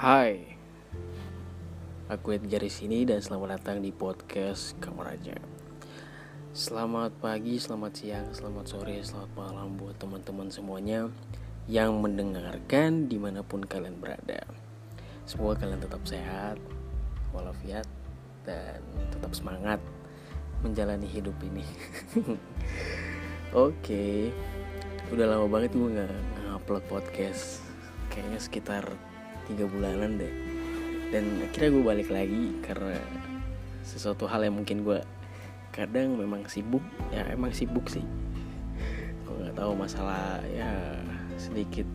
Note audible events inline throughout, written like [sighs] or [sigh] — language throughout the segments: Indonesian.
Hai, aku Edgar di sini dan selamat datang di podcast Kamu Raja. Selamat pagi, selamat siang, selamat sore, selamat malam buat teman-teman semuanya yang mendengarkan di mana pun kalian berada. Semoga kalian tetap sehat, walafiat, dan tetap semangat menjalani hidup ini. [laughs] Oke, udah lama banget gue nggak ngupload podcast. Kayaknya sekitar tiga bulanan deh. Dan akhirnya gue balik lagi karena sesuatu hal yang mungkin gue kadang memang sibuk. Ya emang sibuk sih. Gue nggak tahu masalah ya sedikit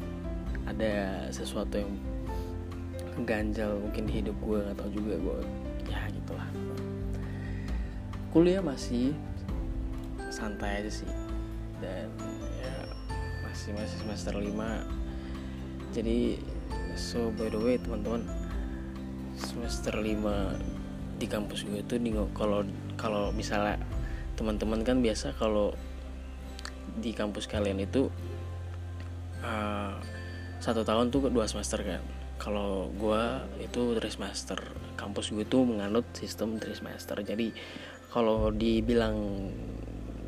ada sesuatu yang ganjal mungkin di hidup gue tahu juga gue ya gitulah. Kuliah masih santai aja sih. Dan ya masih masih semester 5 jadi so by the way teman-teman semester 5 di kampus gue tuh nih kalau kalau misalnya teman-teman kan biasa kalau di kampus kalian itu uh, satu tahun tuh dua semester kan. Kalau gue itu tri semester. Kampus gue tuh menganut sistem tri semester. Jadi kalau dibilang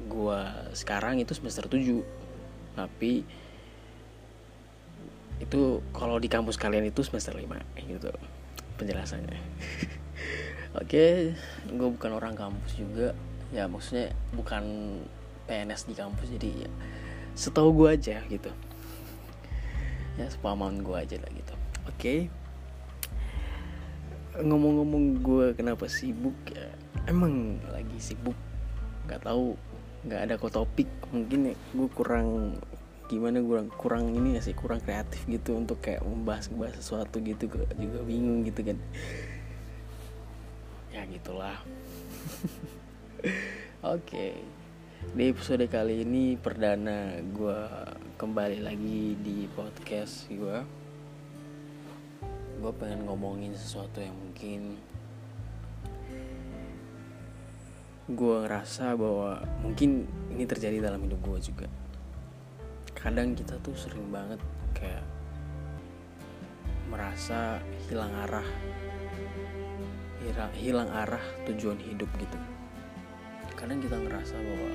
gue sekarang itu semester 7 tapi itu kalau di kampus kalian itu semester 5 gitu penjelasannya. [laughs] Oke gue bukan orang kampus juga. Ya maksudnya bukan PNS di kampus jadi ya setahu gue aja gitu. Ya sepahaman gue aja lah gitu. Oke. Ngomong-ngomong gue kenapa sibuk ya emang lagi sibuk. Nggak tahu nggak ada kok topik mungkin ya gue kurang gimana kurang kurang ini ya sih kurang kreatif gitu untuk kayak membahas membahas sesuatu gitu gue juga bingung gitu kan. Ya gitulah. [laughs] Oke. Okay. di episode kali ini perdana gue kembali lagi di podcast gue gue pengen ngomongin sesuatu yang mungkin gue ngerasa bahwa mungkin ini terjadi dalam hidup gue juga kadang kita tuh sering banget kayak merasa hilang arah. Hilang, arah tujuan hidup gitu. Kadang kita ngerasa bahwa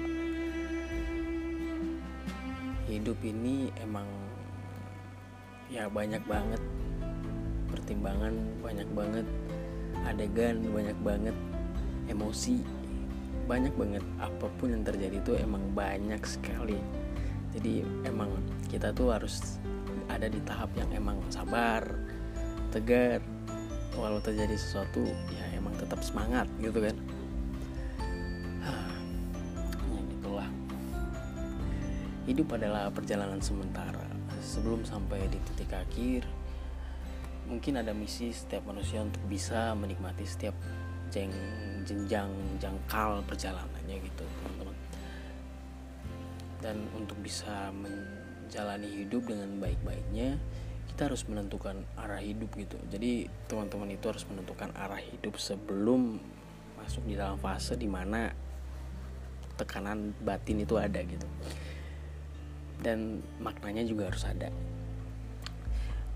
hidup ini emang ya banyak banget pertimbangan banyak banget adegan banyak banget emosi banyak banget apa pun yang terjadi itu emang banyak sekali jadi emang kita tuh harus ada di tahap yang emang sabar tegar. Walau terjadi sesuatu ya emang tetap semangat gitu kan. [sighs] Ya gitulah. Hidup adalah perjalanan sementara. Sebelum sampai di titik akhir mungkin ada misi setiap manusia untuk bisa menikmati setiap jeng jenjang jangkal perjalanannya gitu dan untuk bisa menjalani hidup dengan baik-baiknya kita harus menentukan arah hidup gitu. Jadi teman-teman itu harus menentukan arah hidup sebelum masuk di dalam fase di mana tekanan batin itu ada gitu. Dan maknanya juga harus ada.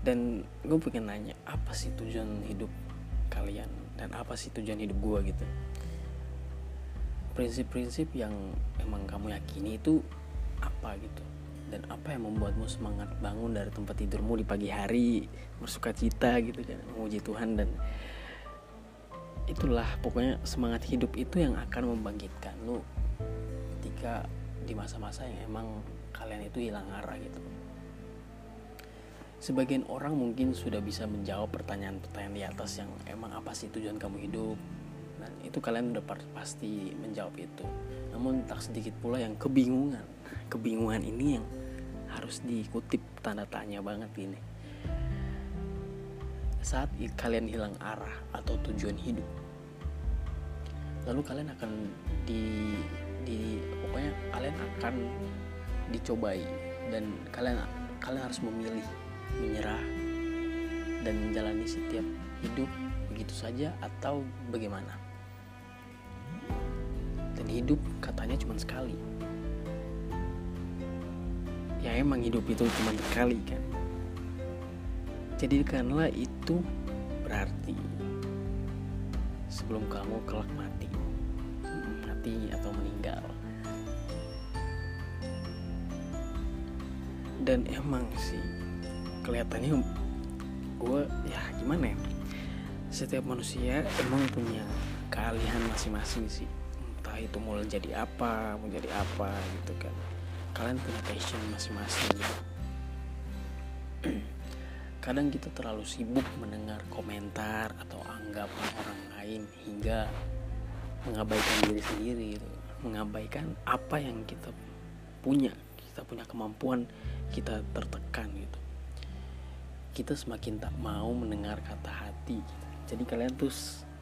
Dan gue pengen nanya apa sih tujuan hidup kalian? Dan apa sih tujuan hidup gue gitu? Prinsip-prinsip yang emang kamu yakini itu apa gitu. Dan apa yang membuatmu semangat bangun dari tempat tidurmu di pagi hari bersuka cita gitu kan memuji Tuhan dan itulah pokoknya semangat hidup itu yang akan membangkitkan lu ketika di masa-masa yang emang kalian itu hilang arah gitu. Sebagian orang mungkin sudah bisa menjawab pertanyaan-pertanyaan di atas yang emang apa sih tujuan kamu hidup? Dan itu kalian udah pasti menjawab itu. Namun tak sedikit pula yang kebingungan kebingungan ini yang harus dikutip tanda tanya banget ini. Saat kalian hilang arah atau tujuan hidup lalu kalian akan di di pokoknya kalian akan dicobai dan kalian kalian harus memilih menyerah dan menjalani setiap hidup begitu saja atau bagaimana. Dan hidup katanya cuma sekali ya emang hidup itu cuma sekali kan? Jadikanlah itu berarti sebelum kamu kelak mati. Mati atau meninggal. Dan emang sih kelihatannya gue ya gimana ya? Setiap manusia emang punya keahlian masing-masing sih. Entah itu mau jadi apa mau jadi apa gitu kan kalian punya passion masing-masing gitu. [clears throat] kadang kita terlalu sibuk mendengar komentar atau anggapan orang lain hingga mengabaikan diri sendiri gitu mengabaikan apa yang kita punya kita punya kemampuan kita tertekan gitu kita semakin tak mau mendengar kata hati gitu. jadi kalian tuh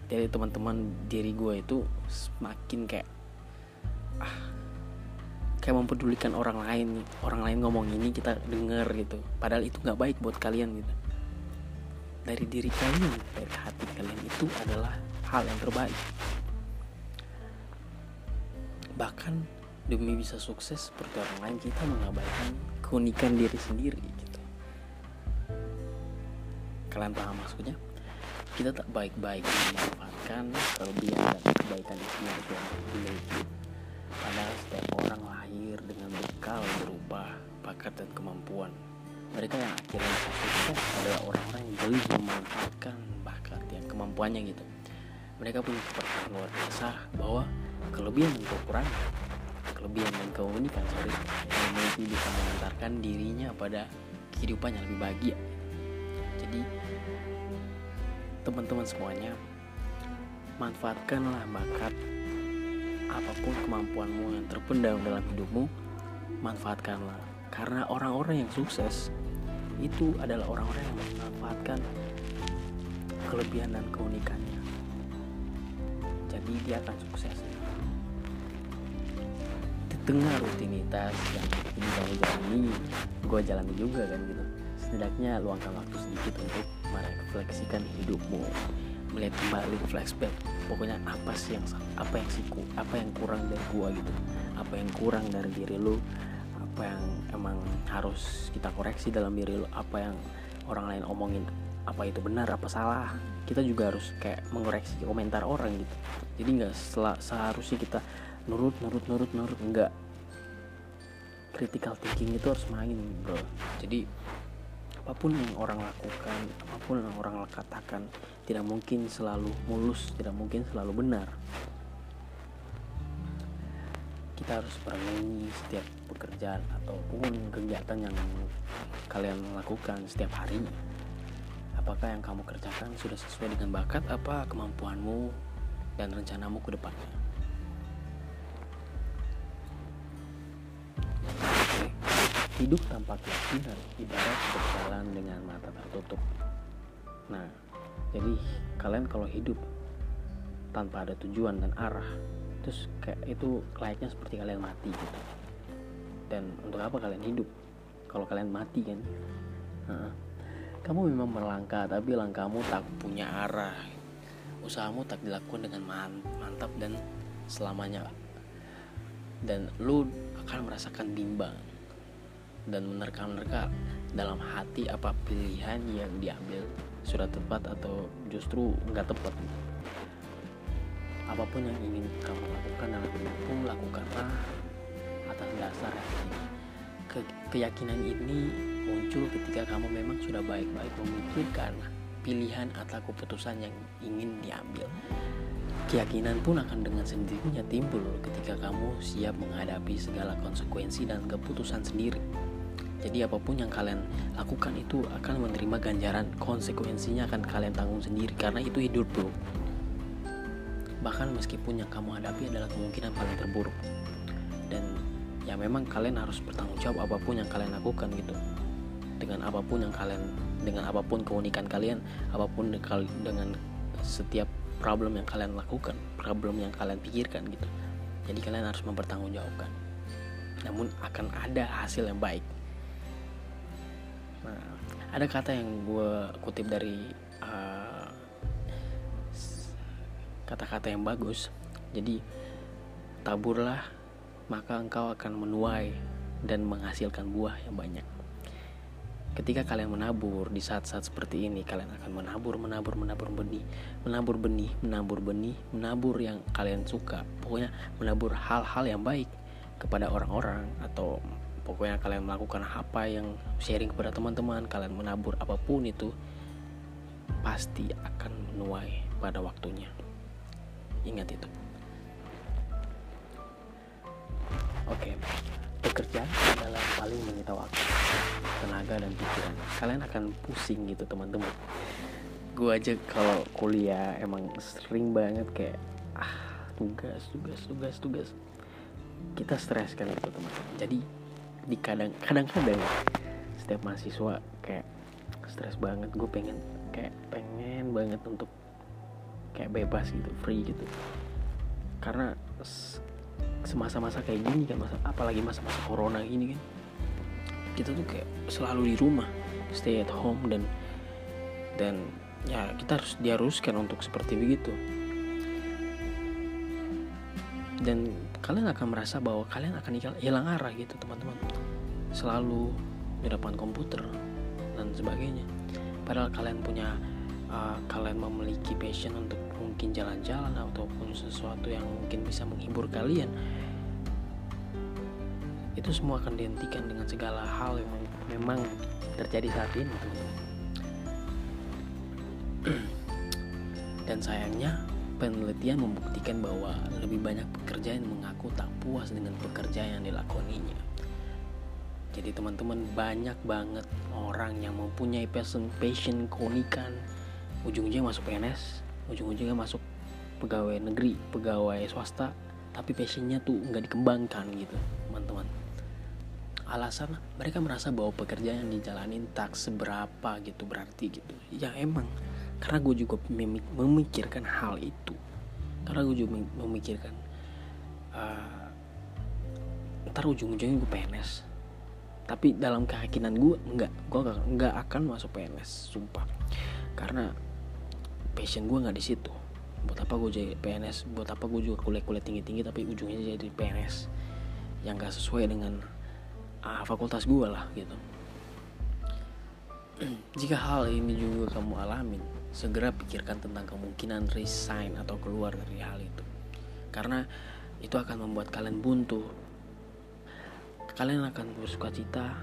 dari teman-teman diri gue itu semakin kayak ah kayak mempedulikan orang lain orang lain ngomong ini kita denger gitu. Padahal itu nggak baik buat kalian gitu. Dari diri kalian dari hati kalian itu adalah hal yang terbaik. Bahkan demi bisa sukses seperti orang lain kita mengabaikan keunikan diri sendiri gitu. Kalian paham maksudnya? Kita tak baik-baik memanfaatkan kelebihan dan kebaikan itu yang dimiliki padahal setiap orang lahir dengan bekal berupa bakat dan kemampuan. Mereka yang akhirnya sukses adalah orang-orang yang jeli memanfaatkan bakat yang kemampuannya gitu. Mereka punya kepercayaan luar biasa bahwa kelebihan dan kekurangan kelebihan dan keunikan sorry yang memiliki bisa mengantarkan dirinya pada kehidupan yang lebih bahagia. Jadi teman-teman semuanya manfaatkanlah bakat apa pun kemampuanmu yang terpendam dalam hidupmu manfaatkanlah. Karena orang-orang yang sukses itu adalah orang-orang yang memanfaatkan kelebihan dan keunikannya. Jadi dia akan sukses. Di tengah rutinitas yang ini kamu jalani gue jalani juga kan gitu. Setidaknya luangkan waktu sedikit untuk merefleksikan hidupmu. Melihat kembali flashback pokoknya apa sih yang apa yang siku apa yang kurang dari gua gitu. Apa yang kurang dari diri lu apa yang emang harus kita koreksi dalam diri lu apa yang orang lain omongin apa itu benar apa salah. Kita juga harus kayak mengoreksi komentar orang gitu. Jadi nggak seharusnya kita nurut nurut nurut nurut. Enggak critical thinking itu harus main bro. Jadi apa pun yang orang lakukan apa pun yang orang katakan tidak mungkin selalu mulus tidak mungkin selalu benar. Kita harus merenungi setiap pekerjaan ataupun kegiatan yang kalian lakukan setiap hari. Apakah yang kamu kerjakan sudah sesuai dengan bakat apa kemampuanmu dan rencanamu ke depannya Hidup tanpa keyakinan ibarat berjalan dengan mata tertutup. Nah, jadi kalian kalau hidup tanpa ada tujuan dan arah, terus kayak itu layaknya seperti kalian mati gitu. Dan untuk apa kalian hidup? Kalau kalian mati kan? Nah, kamu memang melangkah, tapi langkahmu tak punya arah. Usahamu tak dilakukan dengan mantap dan selamanya. Dan lu akan merasakan bimbang dan menerka-nerka dalam hati apa pilihan yang diambil. Sudah tepat atau justru nggak tepat? Apa pun yang ingin kamu lakukan dalam hidupmu lakukanlah atas dasar Ke keyakinan ini muncul ketika kamu memang sudah baik-baik memikirkan pilihan atau keputusan yang ingin diambil. Keyakinan pun akan dengan sendirinya timbul ketika kamu siap menghadapi segala konsekuensi dan keputusan sendiri jadi apa pun yang kalian lakukan itu akan menerima ganjaran konsekuensinya akan kalian tanggung sendiri karena itu hidup bro. Bahkan meskipun yang kamu hadapi adalah kemungkinan paling terburuk. Dan ya memang kalian harus bertanggung jawab apa pun yang kalian lakukan gitu. Dengan apa pun yang kalian dengan apa pun keunikan kalian apa pun dengan setiap problem yang kalian lakukan problem yang kalian pikirkan gitu. Jadi kalian harus mempertanggungjawabkan. Namun akan ada hasil yang baik Nah, ada kata yang gue kutip dari kata kata-kata yang bagus. Jadi taburlah maka engkau akan menuai dan menghasilkan buah yang banyak. ketika kalian menabur di saat-saat seperti ini kalian akan menabur menabur menabur benih menabur benih menabur benih menabur yang kalian suka pokoknya menabur hal-hal yang baik kepada orang-orang atau pokoknya kalian melakukan apa yang sharing kepada teman-teman kalian menabur apa pun itu pasti akan menuai pada waktunya. Ingat itu. Oke pekerjaan adalah paling menyita waktu tenaga dan pikiran. Kalian akan pusing gitu teman-teman. Gue aja kalau kuliah emang sering banget kayak ah tugas tugas tugas tugas. Kita stres kan gitu teman-teman. Jadi di kadang kadang-kadang setiap mahasiswa kayak stres banget gue pengen kayak pengen banget untuk kayak bebas gitu free gitu. Karena semasa-masa kayak gini kan masa apalagi masa-masa corona gini kan kita tuh kayak selalu di rumah stay at home dan dan ya kita harus diharuskan untuk seperti begitu. Dan kalian akan merasa bahwa kalian akan hilang arah gitu teman-teman. Selalu di depan komputer dan sebagainya. Padahal kalian punya uh, kalian memiliki passion untuk mungkin jalan-jalan ataupun sesuatu yang mungkin bisa menghibur kalian itu semua akan dihentikan dengan segala hal yang memang terjadi saat ini [clears throat] dan sayangnya penelitian membuktikan bahwa lebih banyak pekerja yang mengaku tak puas dengan pekerjaan yang dilakoninya. Jadi teman-teman banyak banget orang yang mempunyai passion passion keunikan. Ujung-ujungnya masuk PNS ujung-ujungnya masuk pegawai negeri pegawai swasta tapi passionnya tuh nggak dikembangkan gitu teman-teman. Alasan mereka merasa bahwa pekerjaan yang dijalanin tak seberapa gitu berarti gitu. Ya emang karena gue juga memikirkan hal itu. Karena gue juga memikirkan uh, ntar ujung-ujungnya gue PNS tapi dalam keyakinan gue enggak gue enggak akan masuk PNS sumpah. Karena passion gue nggak di situ. Buat apa gue jadi PNS buat apa gue juga kuliah-kuliah tinggi-tinggi tapi ujungnya jadi PNS yang gak sesuai dengan uh, fakultas gue lah gitu. [clears throat] Jika hal ini juga kamu alamin segera pikirkan tentang kemungkinan resign atau keluar dari hal itu karena itu akan membuat kalian buntu Kalian akan bersuka cita,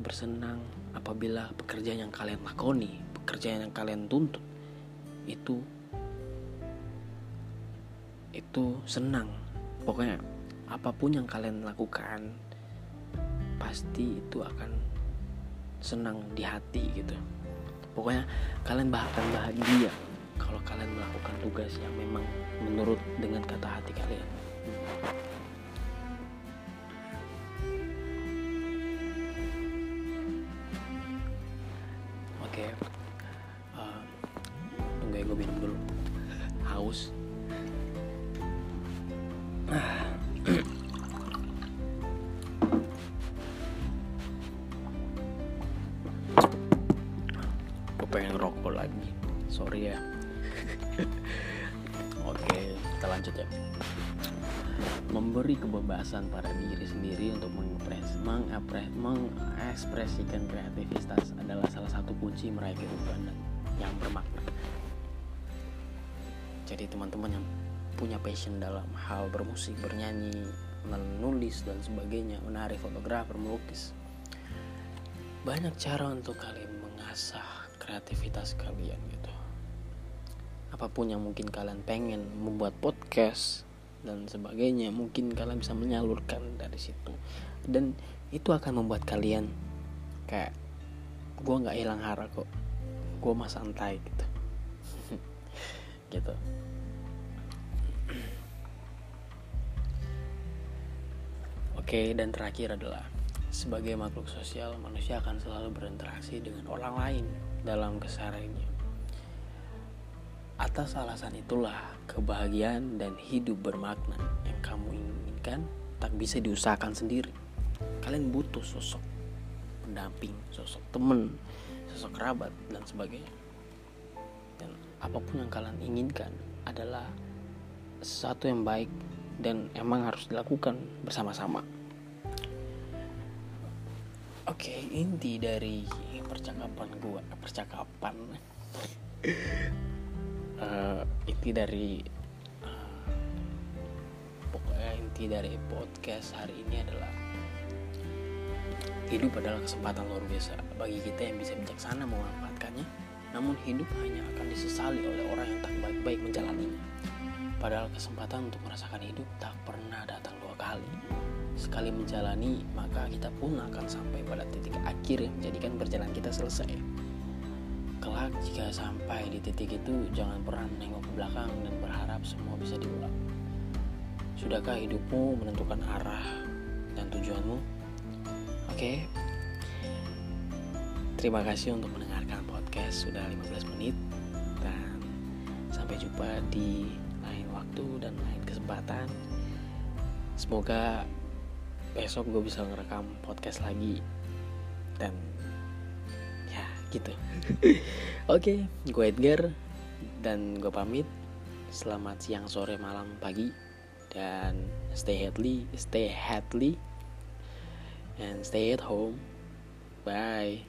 bersenang apabila pekerjaan yang kalian lakoni, pekerjaan yang kalian tuntut itu itu senang. Pokoknya apa pun yang kalian lakukan pasti itu akan senang di hati gitu. Pokoknya kalian bahkan bahagia kalau kalian melakukan tugas yang memang menurut dengan kata hati kalian. pengen sorry ya. [laughs] Oke kita lanjut ya. Memberi kebebasan pada diri sendiri untuk mengepres, mengepres, mengekspresikan kreativitas adalah salah satu kunci meraih kehidupan yang bermakna. Jadi teman-teman yang punya passion dalam hal bermusik, bernyanyi, menulis dan sebagainya, menari, fotografer, melukis, banyak cara untuk kalian mengasah kreativitas kalian gitu apa pun yang mungkin kalian pengen membuat podcast dan sebagainya mungkin kalian bisa menyalurkan dari situ. Dan itu akan membuat kalian kayak gue nggak hilang hara kok gue mah santai gitu. [laughs] Gitu. Oke dan terakhir adalah sebagai makhluk sosial manusia akan selalu berinteraksi dengan orang lain dalam kesehariannya. Atas alasan itulah kebahagiaan dan hidup bermakna yang kamu inginkan tak bisa diusahakan sendiri. Kalian butuh sosok pendamping, sosok teman, sosok kerabat dan sebagainya. Dan apa pun yang kalian inginkan adalah sesuatu yang baik dan emang harus dilakukan bersama-sama. Oke, inti dari percakapan gua, percakapan [laughs] uh, inti dari uh, pokoknya inti dari podcast hari ini adalah hidup adalah kesempatan luar biasa bagi kita yang bisa bijaksana memanfaatkannya. Namun hidup hanya akan disesali oleh orang yang tak baik-baik menjalaninya. Padahal kesempatan untuk merasakan hidup tak pernah datang dua kali. Sekali menjalani, maka kita pun akan sampai pada titik akhir yang menjadikan perjalanan kita selesai. Kelak jika sampai di titik itu, jangan pernah menengok ke belakang dan berharap semua bisa diulang. Sudahkah hidupmu menentukan arah dan tujuanmu? Oke. Terima kasih untuk mendengarkan podcast sudah 15 menit dan sampai jumpa di waktu dan lain kesempatan semoga besok gue bisa ngerekam podcast lagi dan gitu. [laughs] Oke okay, gue Edgar dan gue pamit. Selamat siang sore malam pagi. Dan stay healthy stay healthy. And stay at home. Bye